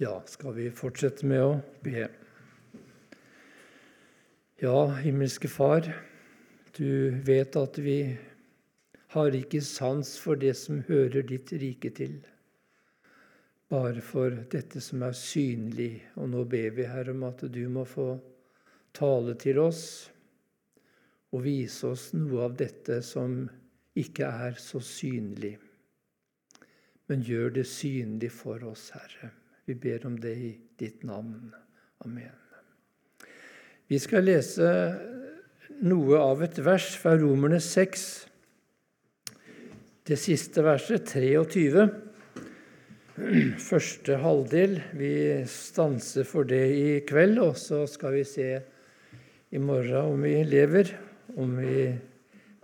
Ja, skal vi fortsette med å be? Ja, himmelske Far, du vet at vi har ikke sans for det som hører ditt rike til, bare for dette som er synlig. Og nå ber vi, Herre, om at du må få tale til oss og vise oss noe av dette som ikke er så synlig. Men gjør det synlig for oss, Herre. Vi ber om det i ditt navn. Amen. Vi skal lese noe av et vers fra Romerne 6, det siste verset, 23. Første halvdel. Vi stanser for det i kveld, og så skal vi se i morgen om vi lever, om vi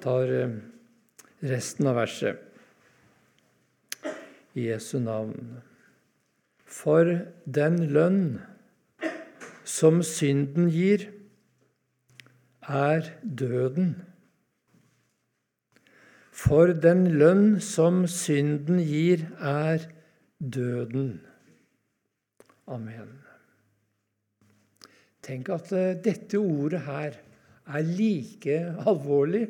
tar eh, resten av verset. I Jesu navn. For den lønn som synden gir, er døden. For den lønn som synden gir, er døden. Amen. Tenk at eh, dette ordet her er like alvorlig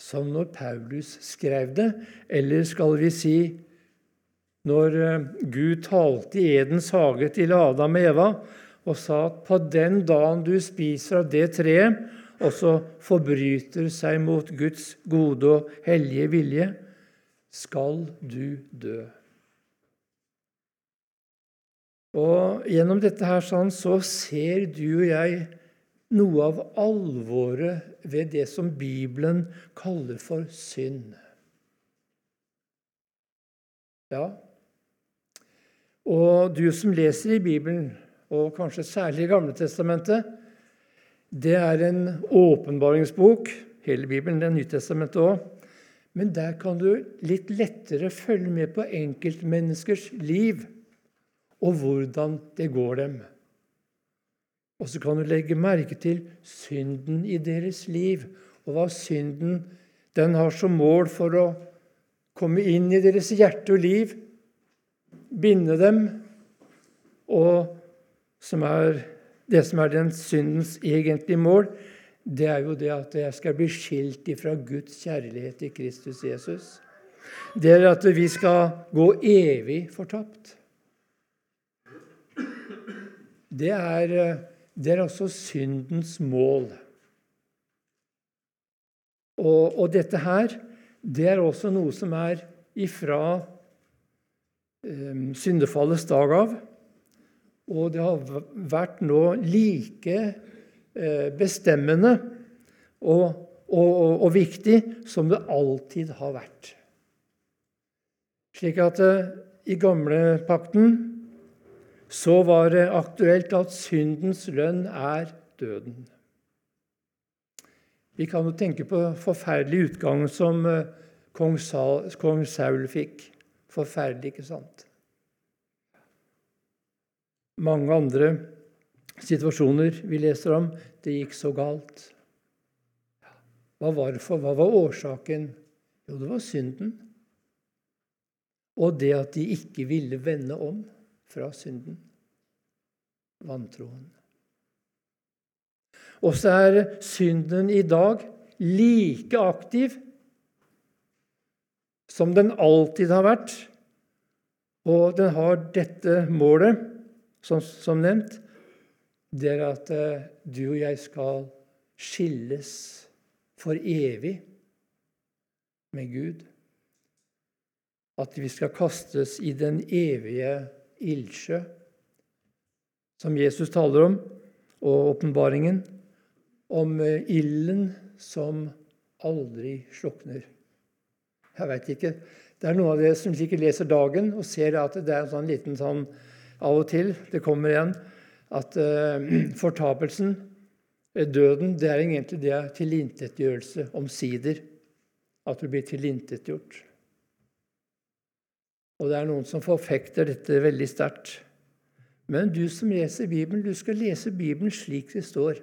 som når Paulus skrev det, eller skal vi si når eh, Gud talte i Edens hage til Adam og Eva og sa at på den dagen du spiser av det treet, og så forbryter seg mot Guds gode og hellige vilje, skal du dø. Og Gjennom dette her sånn, så ser du og jeg noe av alvoret ved det som Bibelen kaller for synd. Ja, og du som leser i Bibelen, og kanskje særlig i Gamle Testamentet, det er en åpenbaringsbok. Hele Bibelen, det er Nytestamentet òg. Men der kan du litt lettere følge med på enkeltmenneskers liv og hvordan det går dem. Og så kan du legge merke til synden i deres liv, og hva synden den har som mål for å komme inn i deres hjerte og liv binde dem, og som er det som er den syndens egentlige mål, det er jo det at jeg skal bli skilt ifra Guds kjærlighet i Kristus Jesus. Det er at vi skal gå evig fortapt. Det er, det er også syndens mål. Og, og, dette her, det er også noe som er ifra syndefallets dag av. Og det har vært nå like eh, bestemmende og, og, og, og viktig som det alltid har vært. Slik at i i gamlepakten så var det aktuelt at syndens lønn er døden. Vi kan jo tenke på forferdelig utgang som eh, kong Saul fikk. Forferdelig, ikke sant? Mange andre situasjoner vi leser om, det gikk så galt. Hva var, for, hva var årsaken? Jo, det var synden. Og det at de ikke ville vende om fra synden. Vantroen. Og så er synden i dag like aktiv som den alltid har vært. Og den har dette målet, som, som nevnt, det er at uh, du og jeg skal skilles for evig med Gud. At vi skal kastes i den evige ildsjø, som Jesus taler om, og åpenbaringen, om uh, ilden som aldri slukner. Jeg veit ikke. Det er noen av dere som sikkert leser Dagen og ser at det er en sånn liten sånn av og til det kommer igjen at uh, fortapelsen, eh, døden, det er egentlig det tilintetgjørelse omsider. At du blir tilintetgjort. Og det er noen som forfekter dette veldig sterkt. Men du som leser Bibelen, du skal lese Bibelen slik det står.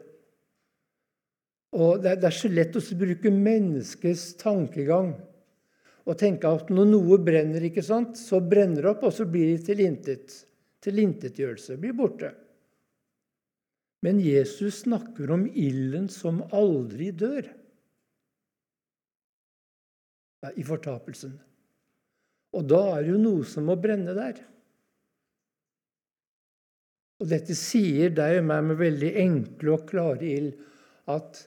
Og Det er, det er så lett å bruke menneskets tankegang og tenke at når noe brenner, ikke sant, så brenner det opp, og så blir det til intet. Tilintetgjørelse. Blir borte. Men Jesus snakker om ilden som aldri dør i fortapelsen. Og da er det jo noe som må brenne der. Og dette sier deg og meg med veldig enkle og klare ild at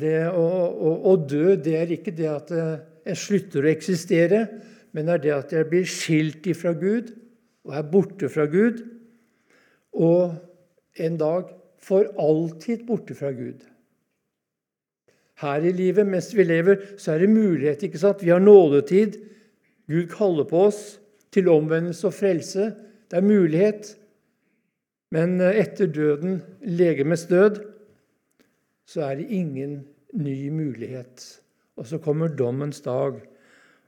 det å, å, å, dø, det er ikke det at jeg slutter å eksistere, men er det at jeg blir skilt ifra Gud og er borte fra Gud. Og en dag for alltid borte fra Gud. Her i livet, mens vi lever, så er det mulighet. ikke sant? Vi har nådetid. Gud kaller på oss til omvendelse og frelse. Det er mulighet. Men eh, etter døden, legemets død, så er det ingen ny mulighet. Og så kommer dommens dag.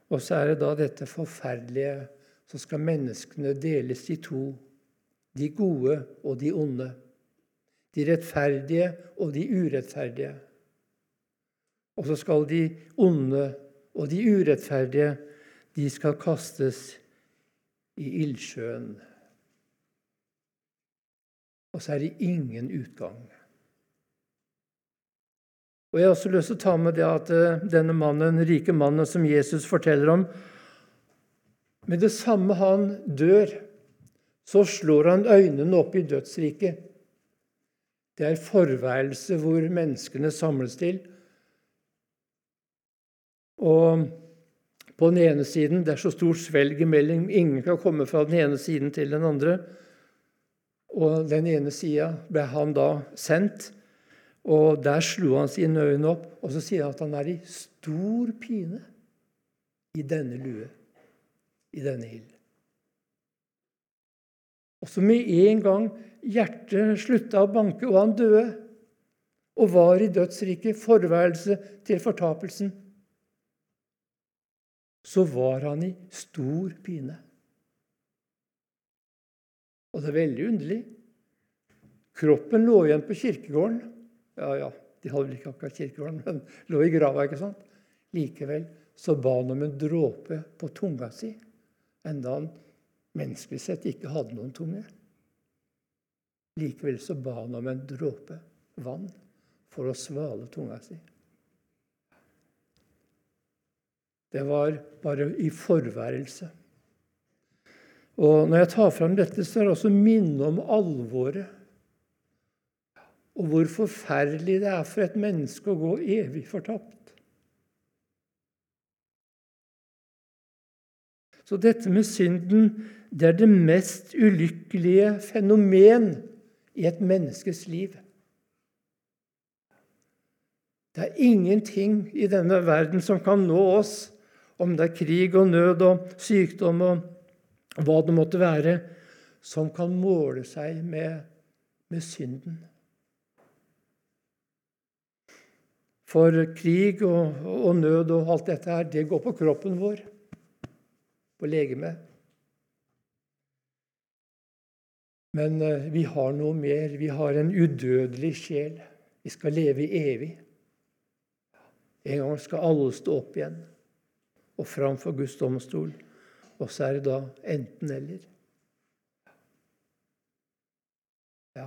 Og så er det da dette forferdelige Så skal menneskene deles i to. De gode og de onde. De rettferdige og de urettferdige. Og så skal de onde og de urettferdige de skal kastes i ildsjøen. Og så er det ingen utgang. Og Jeg har også lyst til å ta med det at eh, denne mannen, rike mannen som Jesus forteller om Med det samme han dør, så slår han øynene opp i dødsriket. Det er forværelse hvor menneskene samles til. Og på den ene siden det er så stort svelg imellom, ingen kan komme fra den ene siden til den andre. Og den ene sida ble han da sendt, og der slo han sine øyne opp. Og så sier han at han er i stor pine i denne lue, i denne ild. Og så med en gang hjertet slutta å banke, og han døde, og var i dødsriket, forværelse til fortapelsen, så var han i stor pine. Og det er veldig underlig. Kroppen lå igjen på kirkegården. Ja, ja, de hadde vel ikke akkurat kirkegården, men lå i grava. ikke sant? Likevel så ba han om en dråpe på tunga si, enda han menneskelig sett ikke hadde noen tunge. Likevel så ba han om en dråpe vann for å svale tunga si. Det var bare i forværelse. Og Når jeg tar fram dette, så er det også minne om alvoret og hvor forferdelig det er for et menneske å gå evig fortapt. Så dette med synden det er det mest ulykkelige fenomen i et menneskes liv. Det er ingenting i denne verden som kan nå oss, om det er krig og nød og sykdom og hva det måtte være, som kan måle seg med, med synden. For krig og, og, nød og alt dette her, det går på kroppen vår, på legemet. Men uh, vi har noe mer. Vi har en udødelig sjel. Vi skal leve evig. En gang skal alle stå opp igjen og framfor Guds domstol. Og så er det da enten-eller. Ja.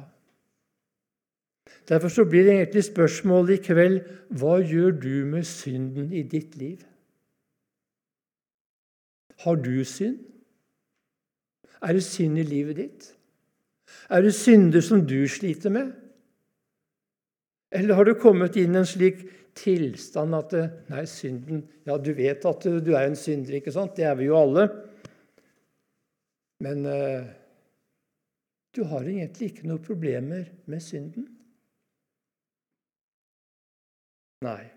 Derfor så blir det egentlig spørsmålet i kveld hva gjør du med synden i ditt liv? Har du synd? Er det synd i livet ditt? Er det synder som du sliter med? Eller har du kommet inn i en slik tilstand at Nei, synden Ja, du vet at du er en synder, ikke sant? Det er vi jo alle. Men uh, du har egentlig ikke noen problemer med synden. Nei.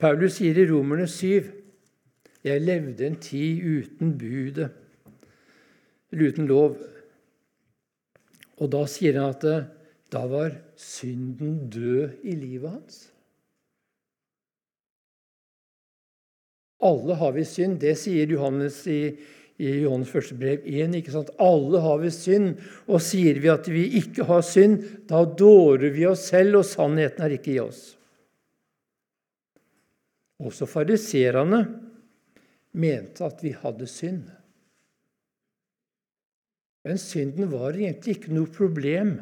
Paulus sier i Romerne 7.: Jeg levde en tid uten budet, eller uten lov. Og da sier han at da var synden død i livet hans. Alle har vi synd. Det sier Johannes i, i Johannes første brev 1. ikke sant? Alle har vi synd. Og sier vi at vi ikke har synd, da dårer vi oss selv, og sannheten er ikke i oss. Også fariserene mente at vi hadde synd. Men synden var egentlig ikke noe problem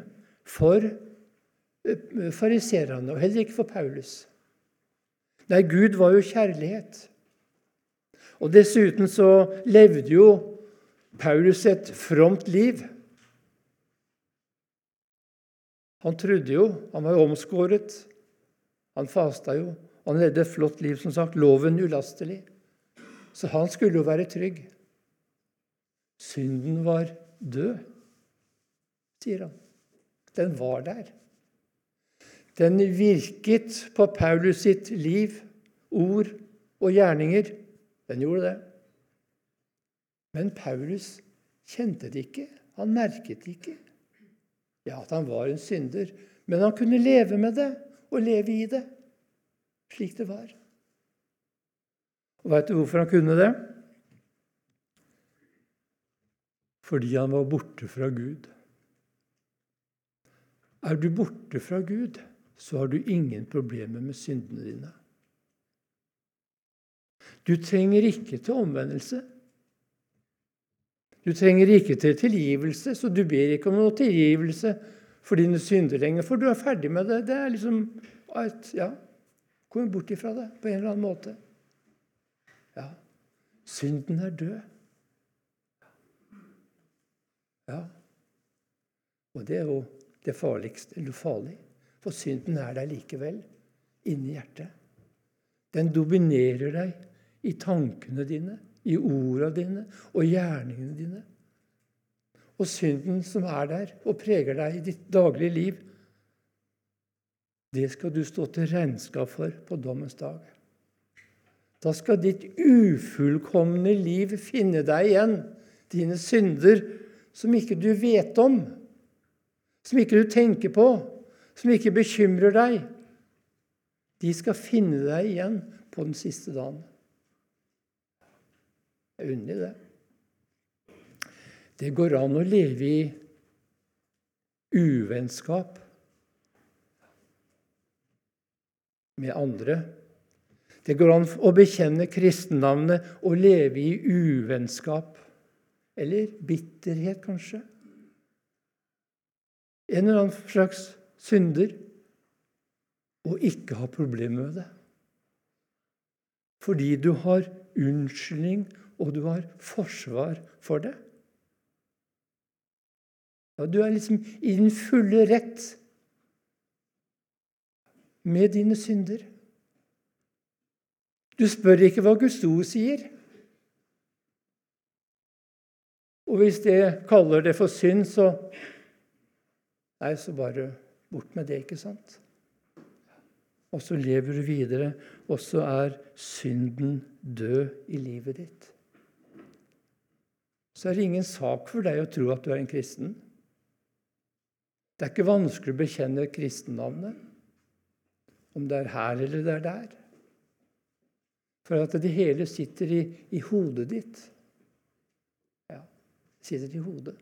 for eh, fariserene, og heller ikke for Paulus. Nei, Gud var jo kjærlighet. Og dessuten så levde jo Paulus et fromt liv. Han trodde jo, han var jo omskåret. Han fasta jo. Han levde et flott liv, som sagt. Loven ulastelig. Så han skulle jo være trygg. Synden var død, sier han. Den var der. Den virket på Paulus sitt liv, ord og gjerninger. Den gjorde det. Men Paulus kjente det ikke. Han merket det ikke. Ja, at han var en synder. Men han kunne leve med det og leve i det, slik det var. Og Veit du hvorfor han kunne det? Fordi han var borte fra Gud. Er du borte fra Gud, så har du ingen problemer med syndene dine. Du trenger ikke til omvendelse. Du trenger ikke til tilgivelse, så du ber ikke om noe tilgivelse for dine synder lenger, for du er ferdig med det. Det er liksom et, Ja, kom bort ifra det på en eller annen måte. Ja, synden er død. Ja. Og det er jo det farligste, eller farlig. For synden er der likevel, inni hjertet. Den dominerer deg i tankene dine, i orda dine og gjerningene dine. Og synden som er der og preger deg i ditt daglige liv, det skal du stå til regnskap for på dommens dag. Da skal ditt ufullkomne liv finne deg igjen, dine synder som ikke du vet om, som ikke du tenker på, som ikke bekymrer deg. De skal finne deg igjen på den siste dagen. Er det. Det går an å leve i uvennskap med andre. Det går an å bekjenne kristennavnet og leve i uvennskap. Eller bitterhet, kanskje. En eller annen slags synder. Og ikke ha problemer med det. Fordi du har unnskyldning og du har forsvar for det. Ja, du er liksom i din fulle rett med dine synder. Du spør ikke hva Guds ord sier. Og hvis det kaller det for synd, så Nei, så bare bort med det, ikke sant? Og så lever du videre, og så er synden død i livet ditt så er det ingen sak for deg å tro at du er en kristen. Det er ikke vanskelig å bekjenne kristennavnet, om det er her eller det er der. For at det hele sitter i, i hodet ditt. Ja, det sitter i hodet.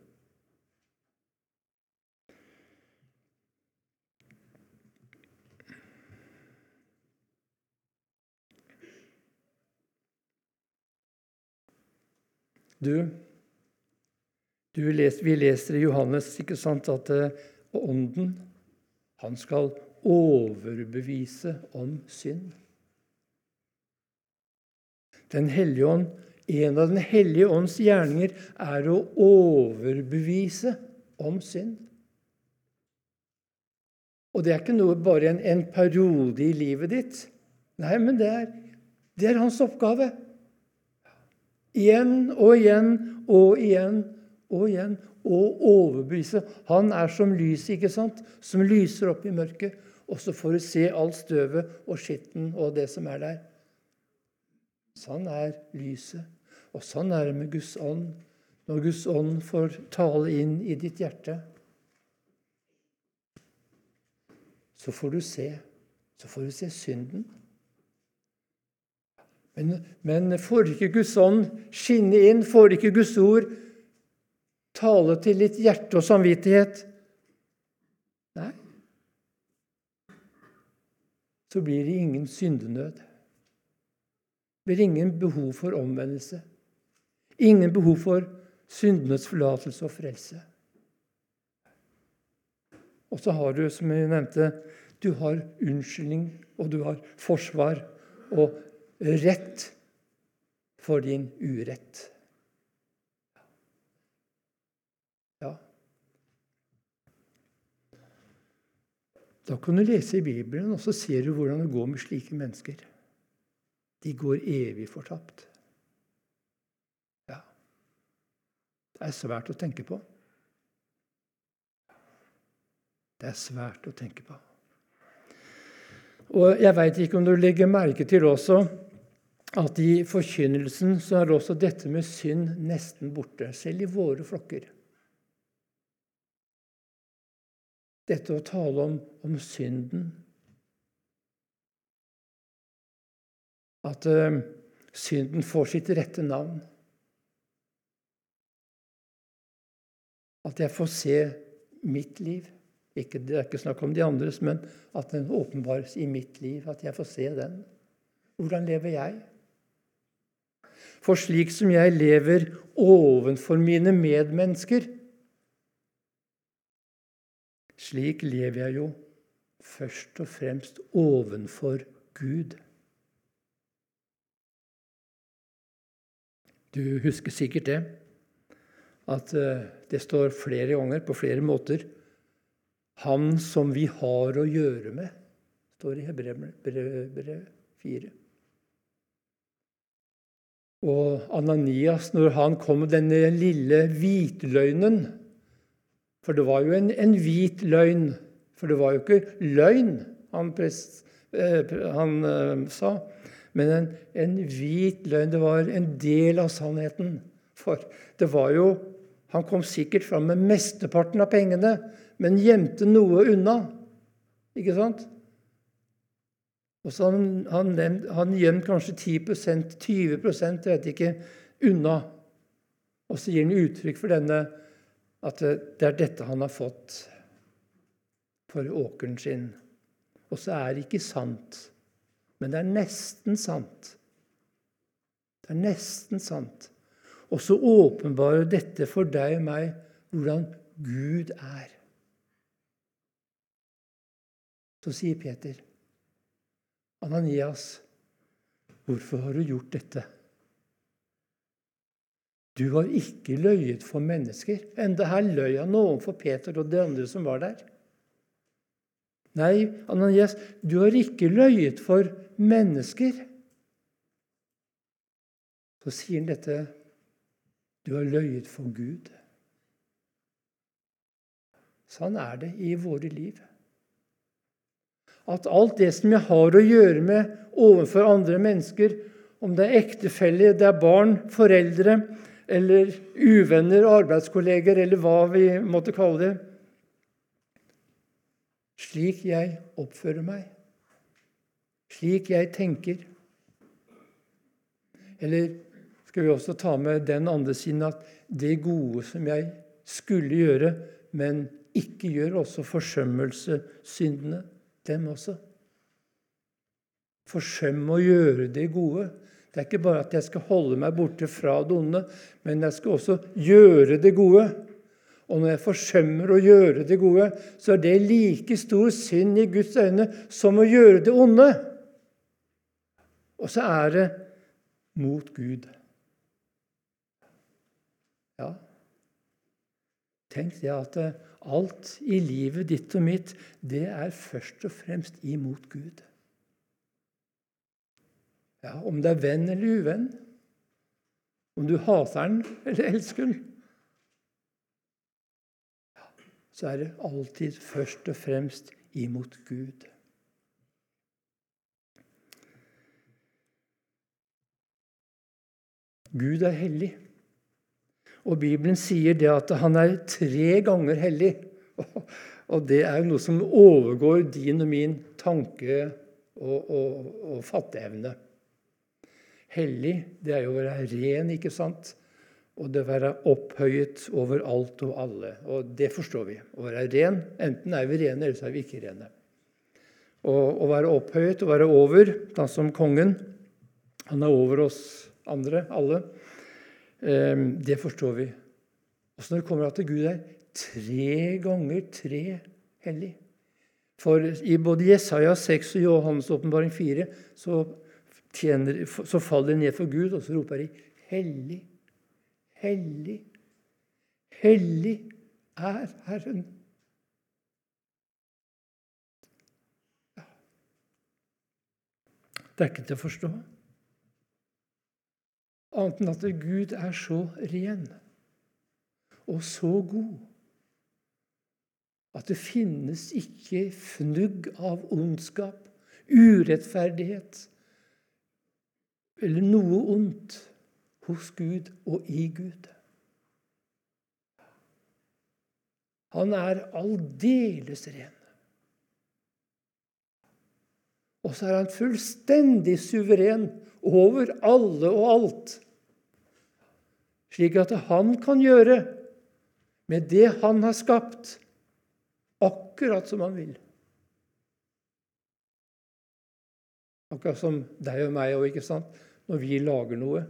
Du les, vi leser i Johannes ikke sant, at uh, Ånden han skal overbevise om synd. Den hellige ånd, En av Den hellige ånds gjerninger er å overbevise om synd. Og det er ikke noe bare en, en periode i livet ditt. Nei, men det er, det er hans oppgave. Igjen og igjen og igjen og igjen og overbevise. Han er som lyset, ikke sant? Som lyser opp i mørket. Og så får du se alt støvet og skitten og det som er der. Sånn er lyset. Og sånn er det med Guds ånd. Når Guds ånd får tale inn i ditt hjerte, så får du se. Så får du se synden. Men, men får ikke Guds ånd skinne inn, får ikke Guds ord tale til ditt hjerte og samvittighet. Nei. Så blir det ingen syndenød. Det blir ingen behov for omvendelse. Ingen behov for syndenes forlatelse og frelse. Og så har du, som jeg nevnte, du har unnskyldning, og du har forsvar og rett for din urett. Ja. Da kan du lese i Bibelen, og så ser du hvordan det går med slike mennesker. De går evig fortapt. Ja. Det er svært å tenke på. Det er svært å tenke på. Og jeg veit ikke om du legger merke til også at i forkynnelsen så er også dette med synd nesten borte, selv i våre flokker. Dette å tale om, om synden At uh, synden får sitt rette navn. At jeg får se mitt liv. Ikke, det er ikke snakk om de andres, men at den åpenbares i mitt liv. At jeg får se den. Hvordan lever jeg? For slik som jeg lever ovenfor mine medmennesker, slik lever jeg jo først og fremst ovenfor Gud. Du husker sikkert det, at eh, det står flere ganger på flere måter han som vi har å gjøre med, står i Hebrevet 4. Og Ananias, når han kom med denne lille hvitløgnen For det var jo en, en, hvit løgn, for det var jo ikke løgn han, prest, eh, han eh, sa, men en, en hvit løgn. Det var en del av sannheten. For det var jo Han kom sikkert fram med mesteparten av pengene, men gjemte noe unna. Ikke sant? Og så han, han, han gjemt kanskje 10 20 jeg vet ikke, unna. Og så gir han uttrykk for denne at det er dette han har fått for åkeren sin. Og så er det ikke sant, men det er nesten sant. Det er nesten sant. Og så åpenbarer dette for deg og meg hvordan Gud er. Så sier Peter, 'Ananias, hvorfor har du gjort dette?' Du har ikke løyet for mennesker. Enda her løy han overfor Peter og de andre som var der. Nei, Ananias, du har ikke løyet for mennesker. Så sier han dette Du har løyet for Gud. Sånn er det i våre liv at alt det som jeg har å gjøre med overfor andre mennesker, om det er ektefeller, det er barn, foreldre eller uvenner, arbeidskolleger eller hva vi måtte kalle det Slik jeg oppfører meg, slik jeg tenker. Eller skal vi også ta med den andre siden at det gode som jeg skulle gjøre, men ikke gjør, også forsømmelsessyndene dem også. Forsømme å gjøre det gode. Det er ikke bare at jeg skal holde meg borte fra det onde, men jeg skal også gjøre det gode. Og når jeg forsømmer å gjøre det gode, så er det like stor synd i Guds øyne som å gjøre det onde. Og så er det mot Gud. Ja, tenk det at Alt i livet ditt og mitt, det er først og fremst imot Gud. Ja, Om det er venn eller uvenn, om du hater den eller elsker den, så er det alltid først og fremst imot Gud. Gud er hellig. Og Bibelen sier det at han er tre ganger hellig. Og det er jo noe som overgår din og min tanke- og, og, og fatteevne. Hellig, det er jo å være ren, ikke sant? Og det å være opphøyet over alt og alle. Og det forstår vi. Å være ren. Enten er vi rene, eller så er vi ikke rene. Og å være opphøyet, å være over, da som kongen Han er over oss andre, alle. Ehm, det forstår vi. Og så når det kommer til Gud er tre ganger tre hellig. For i både Jesaja 6 og Johannes' åpenbaring 4 så, tjener, så faller de ned for Gud, og så roper de 'Hellig, hellig, hellig er Herren'. Det er ikke til å forstå. Annet enn at Gud er så ren og så god at det finnes ikke fnugg av ondskap, urettferdighet eller noe ondt hos Gud og i Gud. Han er aldeles ren. Og så er han fullstendig suveren over alle og alt. Slik at han kan gjøre med det han har skapt, akkurat som han vil. Akkurat som deg og meg òg, ikke sant? Når vi lager noe.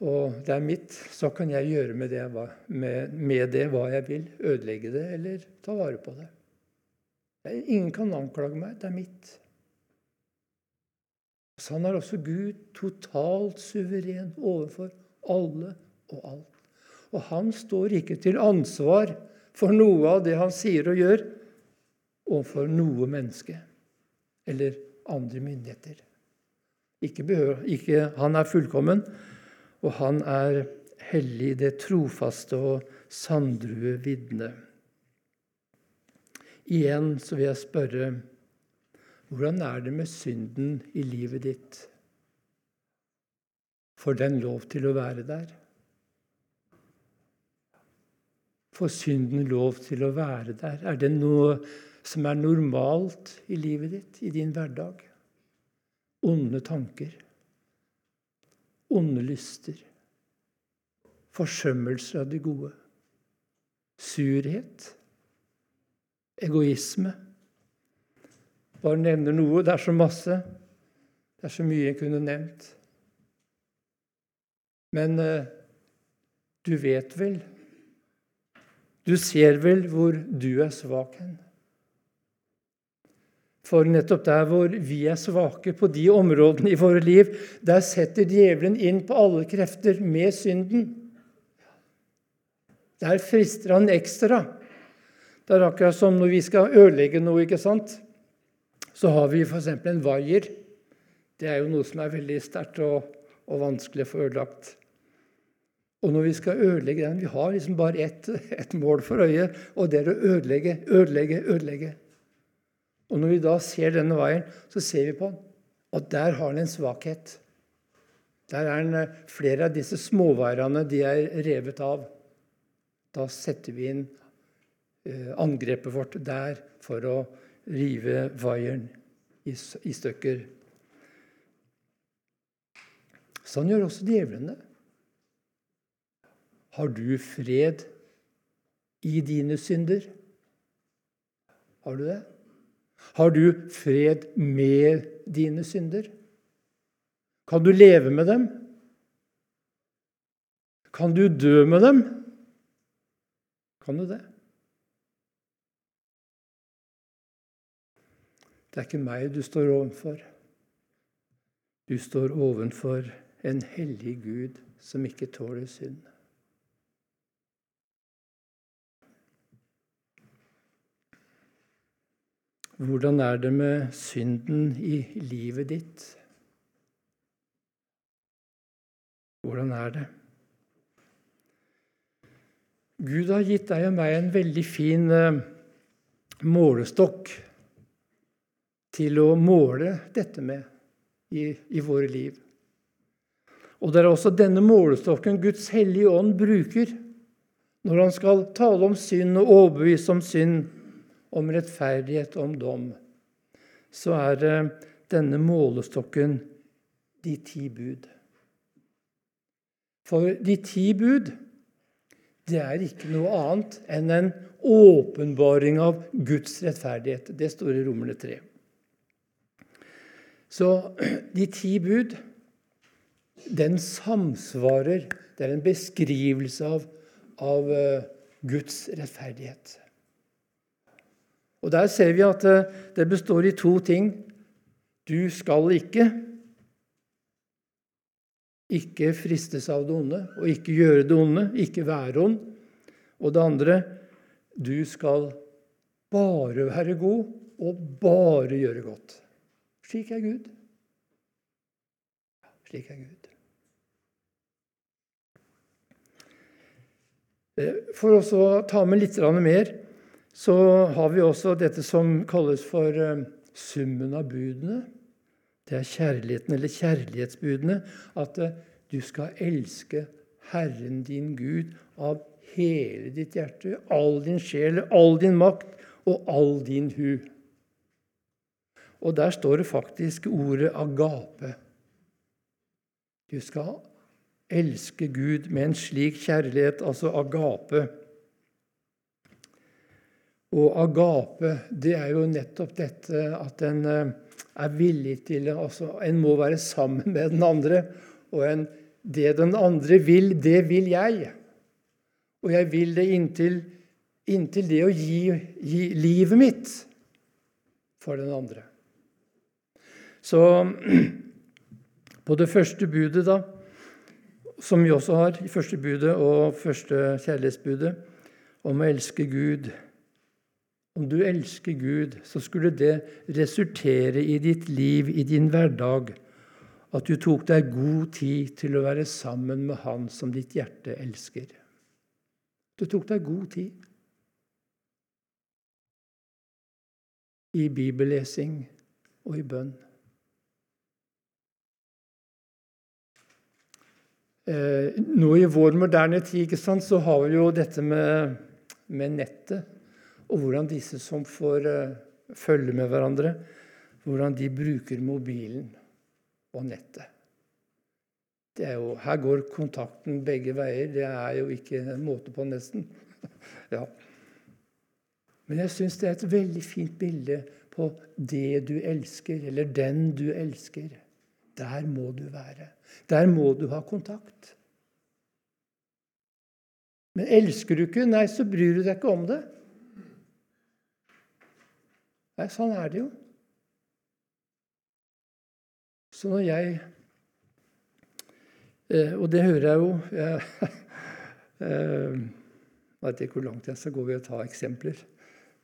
Og det er mitt, så kan jeg gjøre med det, med, med det hva jeg vil. Ødelegge det eller ta vare på det. Ingen kan anklage meg. Det er mitt. Sånn er også Gud totalt suveren overfor alle og alt. Og han står ikke til ansvar for noe av det han sier og gjør, overfor noe menneske eller andre myndigheter. Ikke behøver, ikke, han er fullkommen, og han er hellig, det trofaste og sanndrue vitne. Igjen så vil jeg spørre hvordan er det med synden i livet ditt? Får den lov til å være der? Får synden lov til å være der? Er det noe som er normalt i livet ditt, i din hverdag? Onde tanker, onde lyster, forsømmelser av det gode, surhet egoisme. Bare nevner noe. Det er så masse. Det er så mye jeg kunne nevnt. Men eh, du vet vel Du ser vel hvor du er svak hen. For nettopp der hvor vi er svake, på de områdene i våre liv, der setter djevelen inn på alle krefter med synden. Der frister han ekstra. Det er akkurat som når vi skal ødelegge noe, ikke sant? så har vi f.eks. en vaier. Det er jo noe som er veldig sterkt og, og, vanskelig å få ødelagt. Og når vi skal ødelegge den Vi har liksom bare ett, ett mål for øyet, og det er å ødelegge, ødelegge, ødelegge. Og når vi da ser denne vaieren, så ser vi på og der har den en svakhet. Der er den, Flere av disse småvaierne de er revet av. Da setter vi inn Eh, angrepet vårt der for å rive vaieren i, i stykker. Sånn gjør også djevlene. Har du fred i dine synder? Har du det? Har du fred med dine synder? Kan du leve med dem? Kan du dø med dem? Kan du det? Det er ikke meg du står ovenfor. Du står ovenfor en hellig Gud som ikke tåler synd. Hvordan er det med synden i livet ditt? Hvordan er det? Gud har gitt deg og meg en veldig fin eh, målestokk til å måle dette med i, i våre liv. Og det er også denne målestokken Guds hellige ånd bruker når han skal tale om synd og overbevise om synd, om rettferdighet om dom. Så er det denne målestokken de ti bud. For de ti bud, det er ikke noe annet enn en åpenbaring av Guds rettferdighet. Det står i Romerne 3. Så de ti bud den samsvarer Det er en beskrivelse av, av uh, Guds rettferdighet. Og Der ser vi at uh, det består i to ting. Du skal ikke ikke fristes av det onde, og ikke gjøre det onde, ikke være ond. Og det andre du skal bare være god og bare gjøre godt. Slik er Gud. Slik er Gud. For for å ta med litt mer, så har vi også dette som kalles for eh, summen av budene. Det er kjærligheten, eller kjærlighetsbudene. At eh, du skal elske Herren din Gud av hele ditt hjerte, all din sjel, all din makt og all din hu. Og der står det faktisk ordet agape. Du skal elske Gud med en slik kjærlighet, altså agape. Og agape, det er jo nettopp dette at en eh, er villig til altså En må være sammen med den andre. Og en, det den andre vil, det vil jeg. Og jeg vil det inntil, inntil det å gi, gi, livet mitt for den andre. Så på det første budet, da, som vi også har første budet og første kjærlighetsbudet, om å elske Gud om du elsker Gud, så skulle det resultere i ditt liv, i din hverdag, at du tok deg god tid til å være sammen med Han som ditt hjerte elsker. Du tok deg god tid. I bibellesing og i bønn. Eh, nå i vår moderne tid så har vi jo dette med, med nettet og hvordan disse som får uh, følge med hverandre, hvordan de bruker mobilen og nettet. Jo, her går kontakten begge veier. Det er jo ikke en måte på, nesten. ja. Men jeg syns det er et veldig fint bilde på det du elsker, eller den du elsker. Der må du være. Der må du ha kontakt. Men elsker du ikke, nei, så bryr du deg ikke om det. Nei, sånn er det jo. Så når jeg eh, Og det hører jeg jo Jeg eh, vet ikke hvor langt jeg skal gå ved å ta eksempler.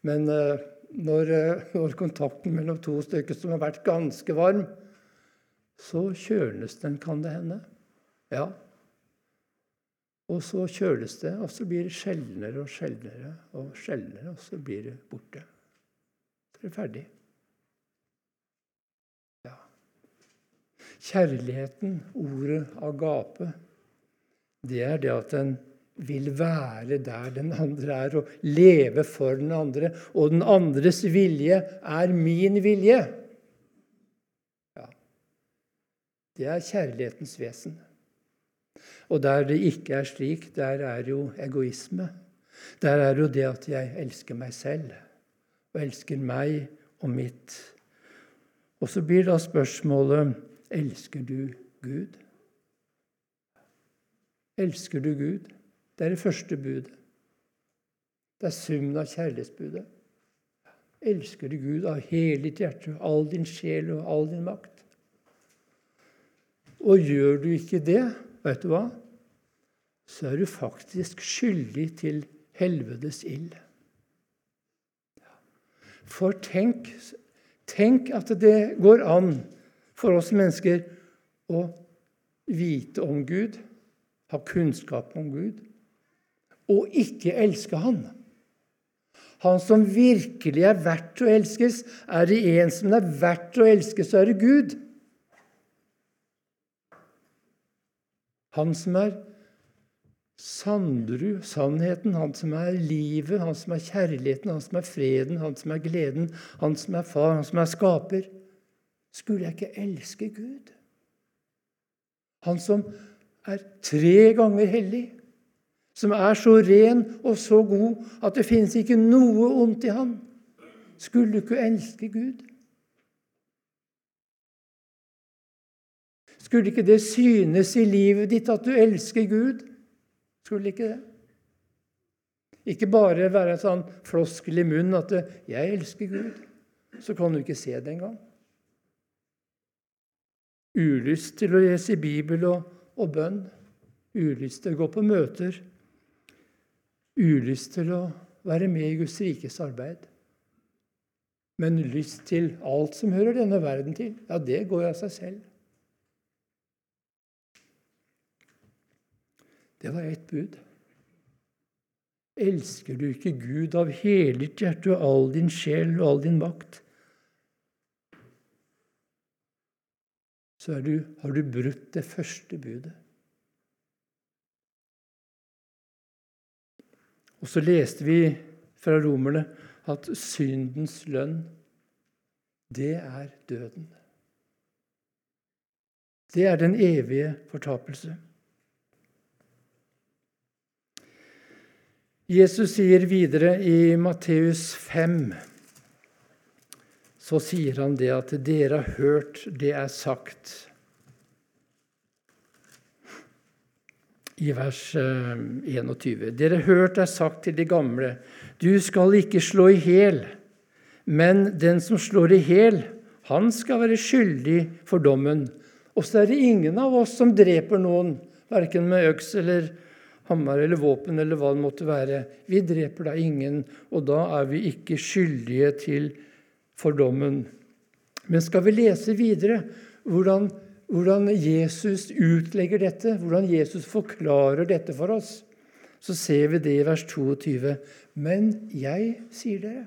Men eh, når, når, kontakten mellom to stykker som har vært ganske varm, så kjøles den, kan det hende. Ja. Og så kjøles det, og så blir det sjeldnere og sjeldnere og sjeldnere, og så blir det borte. Er ferdig. Ja. Kjærligheten, ordet agape, det er det at den vil være der den andre er, og leve for den andre. Og den andres vilje er min vilje. Ja. Det er kjærlighetens vesen. Og der det ikke er slik, der er jo egoisme. Der er jo det at jeg elsker meg selv og elsker meg og mitt. Og så blir da spørsmålet elsker du Gud? Elsker du Gud? Det er det første budet. Det er summen av kjærlighetsbudet. Elsker du Gud av hele ditt hjerte, all din sjel og all din makt? Og gjør du ikke det, vet du hva, så er du faktisk skyldig til helvetes ild. For tenk, tenk at det går an for oss mennesker å vite om Gud, ha kunnskap om Gud, og ikke elske Han. Han som virkelig er verdt å elskes, er det en som er verdt å elske, så er det Gud. Han som er Sandrud, sannheten, han som er livet, han som er kjærligheten, han som er freden, han som er gleden, han som er far, han som er skaper. Skulle jeg ikke elske Gud? Han som er tre ganger hellig, som er så ren og så god at det finnes ikke noe ondt i han. Skulle du ikke elske Gud? Skulle ikke det synes i livet ditt at du elsker Gud? Skulle ikke det? Ikke bare være en sånn floskel i munnen at 'jeg elsker Gud', så kan du ikke se det engang. Ulyst til å lese Bibel og, og bønn. Ulyst til å gå på møter. Ulyst til å være med i Guds rikes arbeid. Men lyst til alt som hører denne verden til, ja, det går av seg selv. Det var ett bud. Elsker du ikke Gud av hele ditt hjerte og all din sjel og all din makt, så du, har du brutt det første budet. Og så leste vi fra romerne at syndens lønn, det er døden. Det er den evige fortapelse. Jesus sier videre i Matteus 5 så sier han det at dere har hørt det er sagt. I vers 21. Eh, dere har hørt det er sagt til de gamle, du skal ikke slå i hjel, men den som slår i hjel, han skal være skyldig for dommen. Og så er det ingen av oss som dreper noen, verken med øks eller hammer eller våpen eller hva det måtte være. Vi dreper da ingen, og da er vi ikke skyldige til fordommen. Men skal vi lese videre hvordan, hvordan Jesus utlegger dette, hvordan Jesus forklarer dette for oss, så ser vi det i vers 22. Men jeg sier dere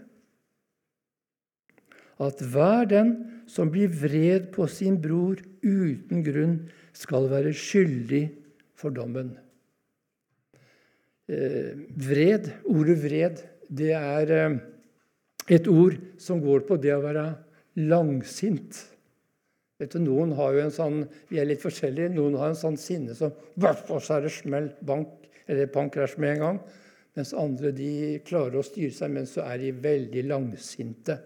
at hver den som blir vred på sin bror uten grunn, skal være skyldig for dommen. Eh, vred, ordet vred, det er eh, et ord som går på det å være langsint. Vet du, Noen har jo en sånn, Vi er litt forskjellige. Noen har en sånn sinne som Og så er det smell, bank, eller pankrasj med en gang. Mens andre de klarer å styre seg, men så er de veldig langsinte.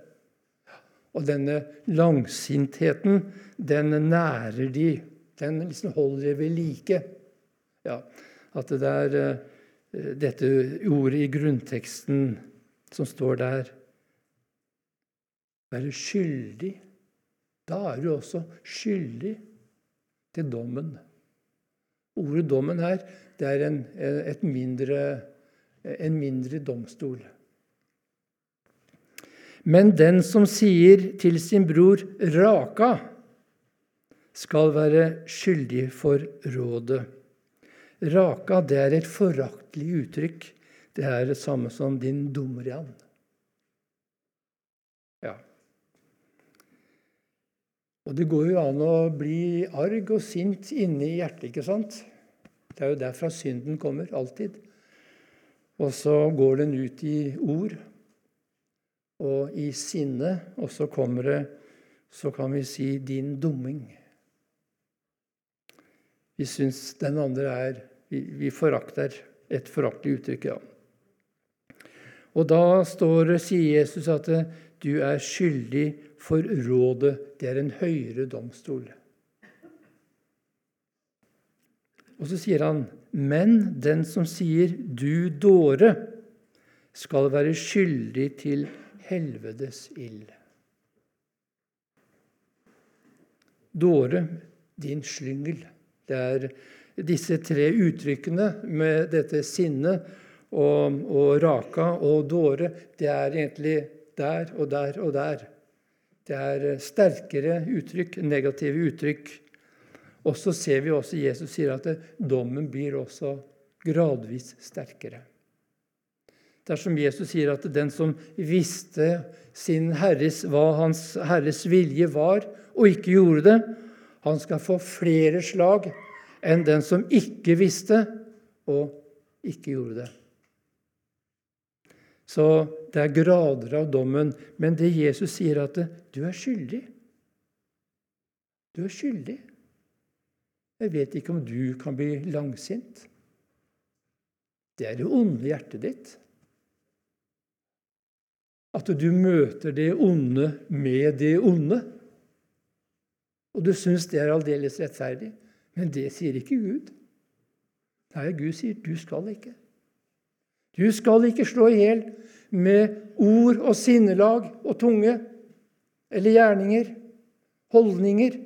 Og denne langsintheten, den nærer de. Den liksom holder de ved like. Ja, at det er eh, Eh, dette ordet i grunnteksten som står der. Være skyldig. Da er du også skyldig til dommen. Ordet 'dommen' her det er en, mindre, en mindre domstol. Men den som sier til sin bror 'raka', skal være skyldig for rådet. Raka, det er et foraktelig uttrykk. Det er det samme som 'din dumrian'. Ja. Og det går jo an å bli arg og sint inni hjertet, ikke sant? Det er jo derfra synden kommer, alltid. Og så går den ut i ord og i sinne, og så kommer det Så kan vi si 'din dumming'. Vi syns den andre er vi, forakter et foraktelig uttrykk, ja. Og da står, sier Jesus at du er skyldig for rådet. Det er en høyere domstol. Og så sier han, men den som sier 'du dåre', skal være skyldig til helvetes ild. Dåre, din slyngel. Det er disse tre uttrykkene med dette sinnet og, og raka og dåre, det er egentlig der og der og der. Det er sterkere uttrykk, negative uttrykk. Og så ser vi også Jesus sier at dommen blir også gradvis sterkere. Dersom Jesus sier at den som visste sin herres, hva hans herres vilje var, og ikke gjorde det, han skal få flere slag enn den som ikke visste og ikke gjorde det. Så det er grader av dommen, men det Jesus sier, at du er skyldig. Du er skyldig. Jeg vet ikke om du kan bli langsint. Det er det onde hjertet ditt. At du møter det onde med det onde. og du syns det er aldeles rettferdig. Men det sier ikke Gud. Nei, Gud sier du skal ikke. Du skal ikke slå i hjel med ord og sinnelag og tunge eller gjerninger, holdninger.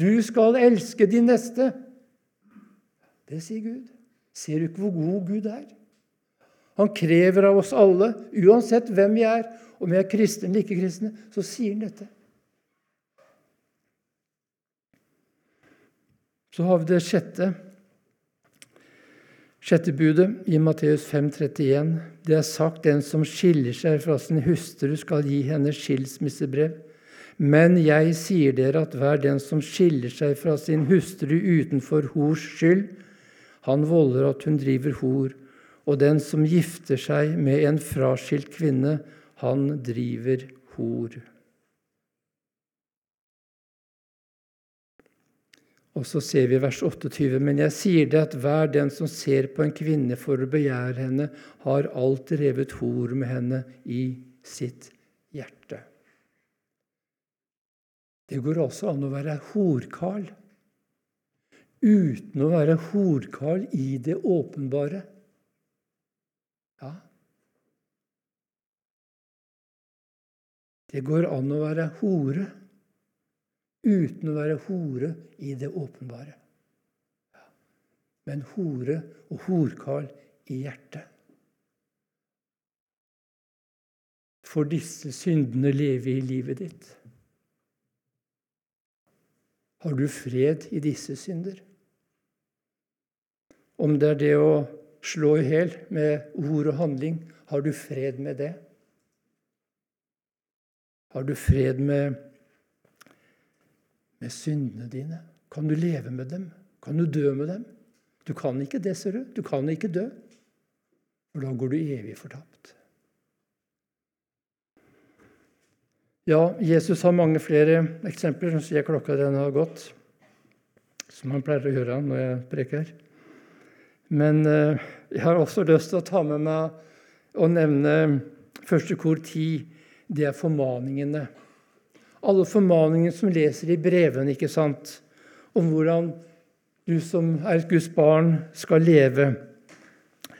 Du skal elske din neste. Det sier Gud. Ser du ikke hvor god Gud er? Han krever av oss alle, uansett hvem vi er, om vi er kristne eller ikke kristne, så sier han dette. Så har vi det sjette. Sjette budet i Matteus 5,31. Det er sagt den som skiller seg fra sin hustru, skal gi henne skilsmissebrev. Men jeg sier dere at hver den som skiller seg fra sin hustru utenfor hors skyld, han volder at hun driver hor. Og den som gifter seg med en fraskilt kvinne, han driver hor. Og så ser vi vers 28.: Men jeg sier det at hver den som ser på en kvinne for å begjære henne, har alt revet hor med henne i sitt hjerte. Det går også an å være horkarl uten å være horkarl i det åpenbare. Ja. Det går an å være hore uten å være hore i det åpenbare. Men hore og horkarl i hjertet. For disse syndene leve i livet ditt. Har du fred i disse synder? Om det er det å slå i hjel med ord og handling, har du fred med det? Har du fred med med syndene dine? Kan du leve med dem? Kan du dø med dem? Du kan ikke det, ser du. Du kan ikke dø. For da går du evig fortapt. Ja, Jesus har mange flere eksempler. Nå sier klokka den har gått, som han pleier å gjøre når jeg preker. Men eh, jeg har også lyst til å ta med meg og nevne første kor ti. Det er formaningene alle formaningene som leser i brevene, ikke sant? om hvordan du som er et Guds barn, skal leve,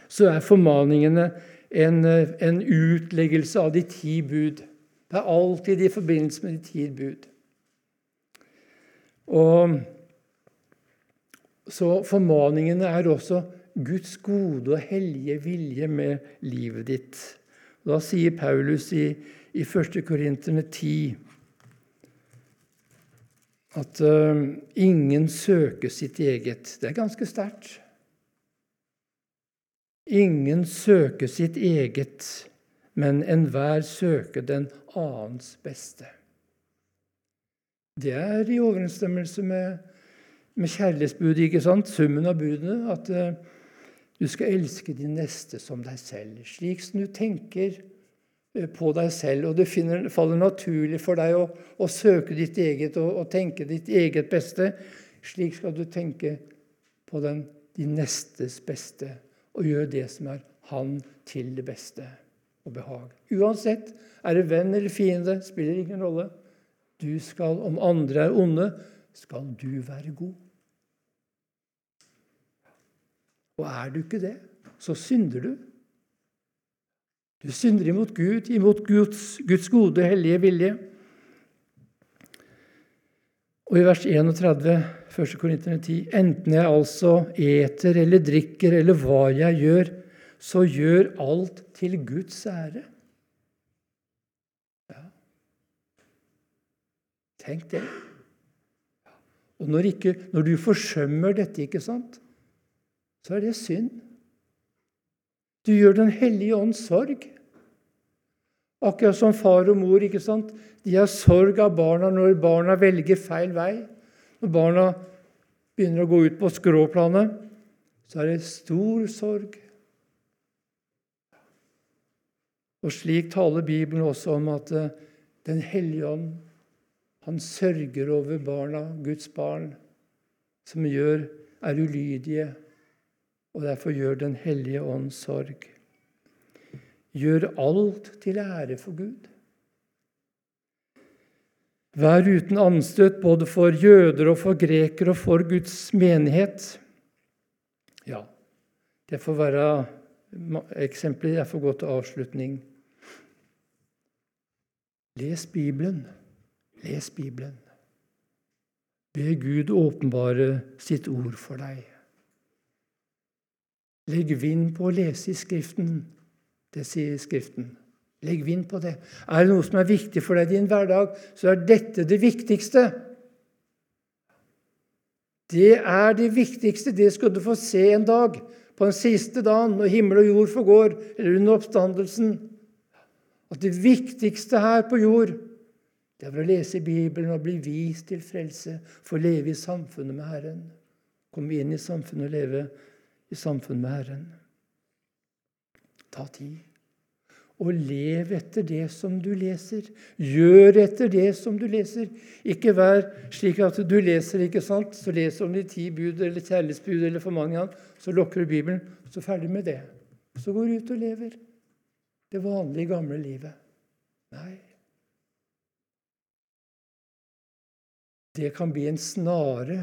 så er formaningene en, en utleggelse av de ti bud. Det er alltid i forbindelse med de ti bud. Og så formaningene er også Guds gode og hellige vilje med livet ditt. Da sier Paulus i, i 1. Korinterne 10 at uh, ingen søker sitt eget. Det er ganske sterkt. Ingen søker sitt eget, men enhver søker den annens beste. Det er i overensstemmelse med, med kjærlighetsbudet, ikke sant? summen av budene. At uh, du skal elske din neste som deg selv. Slik som du tenker på deg selv, og det finner, faller naturlig for deg å, å søke ditt eget og, og, tenke ditt eget beste. Slik skal du tenke på den, din nestes beste og gjøre det som er han til det beste og behag. Uansett, er det venn eller fiende, spiller ingen rolle. Du skal, Om andre er onde, skal du være god. Og er du ikke det, så synder du. Du synder imot Gud, imot Guds, Guds gode, hellige vilje. Og i vers 31, 1. Korinterne 10.: Enten jeg altså eter eller drikker eller hva jeg gjør, så gjør alt til Guds ære. Ja. Tenk det. Og når, ikke, når du forsømmer dette, ikke sant, så er det synd. Du gjør Den hellige ånds sorg. Akkurat som far og mor. ikke sant? De har sorg av barna når barna velger feil vei. Når barna begynner å gå ut på skråplanet, så er det stor sorg. Og slik taler Bibelen også om at eh, Den hellige ånd han sørger over barna, Guds barn, som gjør, er ulydige og derfor gjør Den hellige ånd sorg. Gjør alt til ære for Gud. Vær uten anstøt både for jøder og for grekere og for Guds menighet. Ja, det får være eksempler. Jeg får gå til avslutning. Les Bibelen. Les Bibelen. Be Gud åpenbare sitt ord for deg. Legg vind på å lese i Skriften. Det sier Skriften. Legg vind på det. Er det noe som er viktig for deg i din hverdag, så er dette det viktigste. Det er det viktigste. Det skal du få se en dag, på den siste dagen, når himmel og jord forgår, eller under oppstandelsen. At det viktigste her på jord, det er å lese Bibelen og bli vist til frelse, få leve i samfunnet med Herren. Komme inn i samfunnet og leve i samfunn med Herren. Ta tid. Og lev etter det som du leser. Gjør etter det som du leser. Ikke vær slik at du leser, ikke sant? så leser du om de ti bud eller kjærlighetsbud eller for mange av så lukker du Bibelen, så ferdig med det. Så går du ut og lever det vanlige, gamle livet. Nei. Det kan bli en snare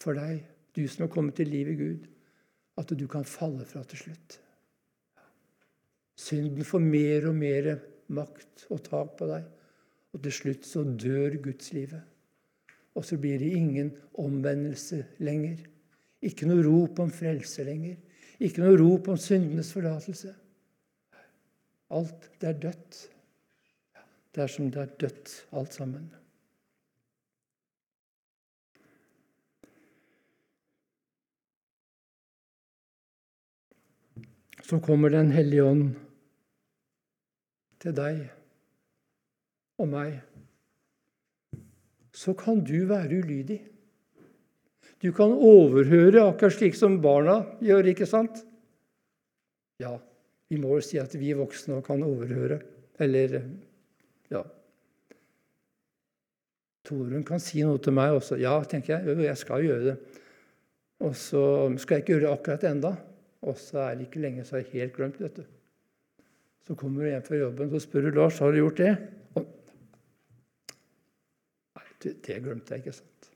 for deg, du som har kommet til livet i Gud at du kan falle fra til slutt. Synden får mer og mer makt og tak på deg, og til slutt så dør gudslivet. Og så blir det ingen omvendelse lenger. Ikke noe rop om frelse lenger. Ikke noe rop om syndenes forlatelse. Alt, det er dødt. Det er som det er dødt, alt sammen. Så kommer Den hellige ånd til deg og meg, så kan du være ulydig. Du kan overhøre akkurat slik som barna gjør, ikke sant? Ja, vi må jo si at vi voksne kan overhøre. Eller ja. Torunn kan si noe til meg også. Ja, tenker jeg. Jo, jeg skal gjøre det. Og så skal jeg ikke gjøre det akkurat enda. Og så er det ikke lenge, så har jeg helt glemt. dette. Så kommer du hjem fra jobben så spør du Lars har du gjort det. Og, nei, det glemte jeg, ikke sant.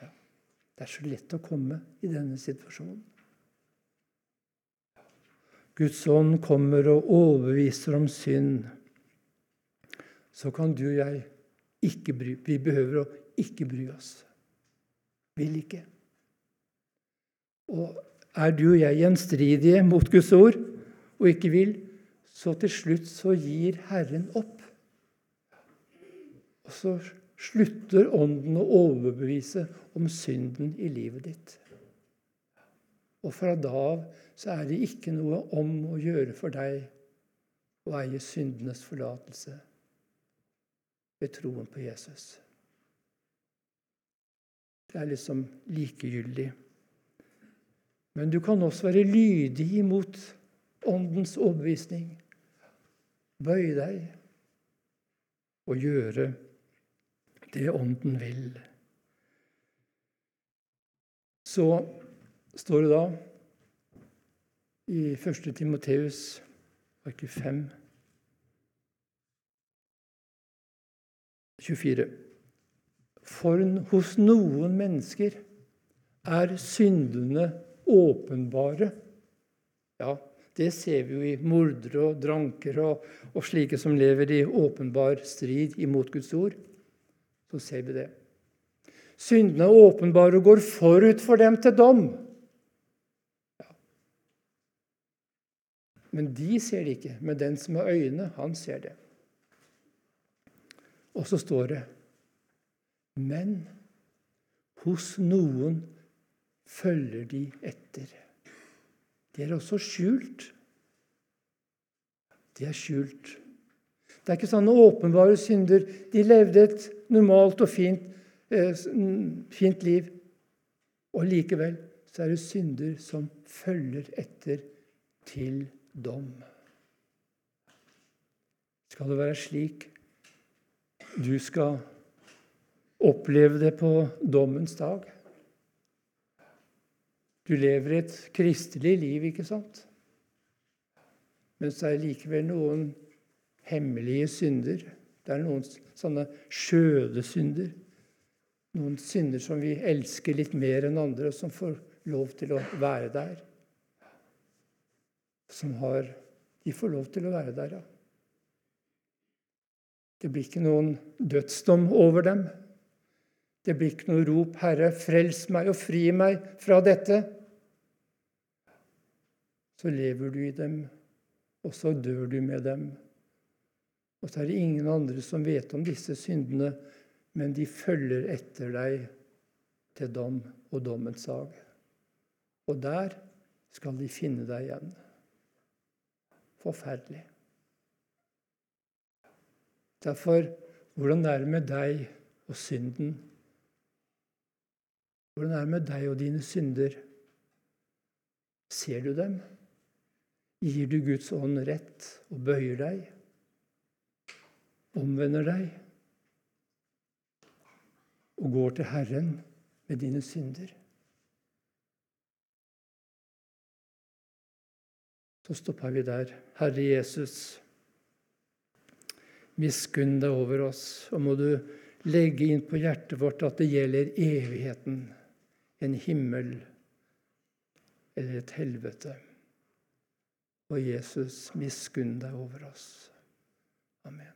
Ja. Det er så lett å komme i denne situasjonen. Guds ånd kommer og overbeviser om synd. Så kan du og jeg ikke bry Vi behøver å ikke bry oss. Vil ikke. Og er du og jeg gjenstridige mot Guds ord og ikke vil, så til slutt så gir Herren opp. Og så slutter Ånden å overbevise om synden i livet ditt. Og fra da av så er det ikke noe om å gjøre for deg å eie syndenes forlatelse ved troen på Jesus. Det er liksom likegyldig. Men du kan også være lydig imot Åndens overbevisning. Bøye deg og gjøre det Ånden vil. Så står det da i 1. Timoteus, arkiv 5, 24. For hos noen mennesker er syndene åpenbare. Ja, det ser vi jo i mordere og drankere og, og, slike som lever i åpenbar strid imot Guds ord. Så ser vi det. Syndene er åpenbare og går forut for dem til dom. Ja. Men de ser det ikke. Men den som har øyne, han ser det. Og så står det Men hos noen følger de etter. De er også skjult. De er skjult. Det er ikke sånne åpenbare synder. De levde et normalt og fint, eh, fint liv. Og likevel så er det synder som følger etter til dom. Skal det være slik du skal oppleve det på dommens dag? Du lever et kristelig liv, ikke sant? Men så er det likevel noen hemmelige synder, Det er noen sånne skjøde synder. Noen synder som vi elsker litt mer enn andre, som får lov til å være der. Som har De får lov til å være der, ja. Det blir ikke noen dødsdom over dem. Det blir ikke noe rop 'Herre, frels meg og fri meg fra dette'. Så lever du i dem, og så dør du med dem. Og så er det ingen andre som vet om disse syndene, men de følger etter deg til dom og dommens dag. Og der skal de finne deg igjen. Forferdelig. Derfor hvordan er det med deg og synden? Hvordan er det med deg og dine synder? Ser du dem? Gir du Guds ånd rett og bøyer deg? Omvender deg? Og går til Herren med dine synder? Så stopper vi der. Herre Jesus, miskunn deg over oss, og må du legge inn på hjertet vårt at det gjelder evigheten, en himmel eller et helvete. Og Jesus, miskunn deg over oss. Amen.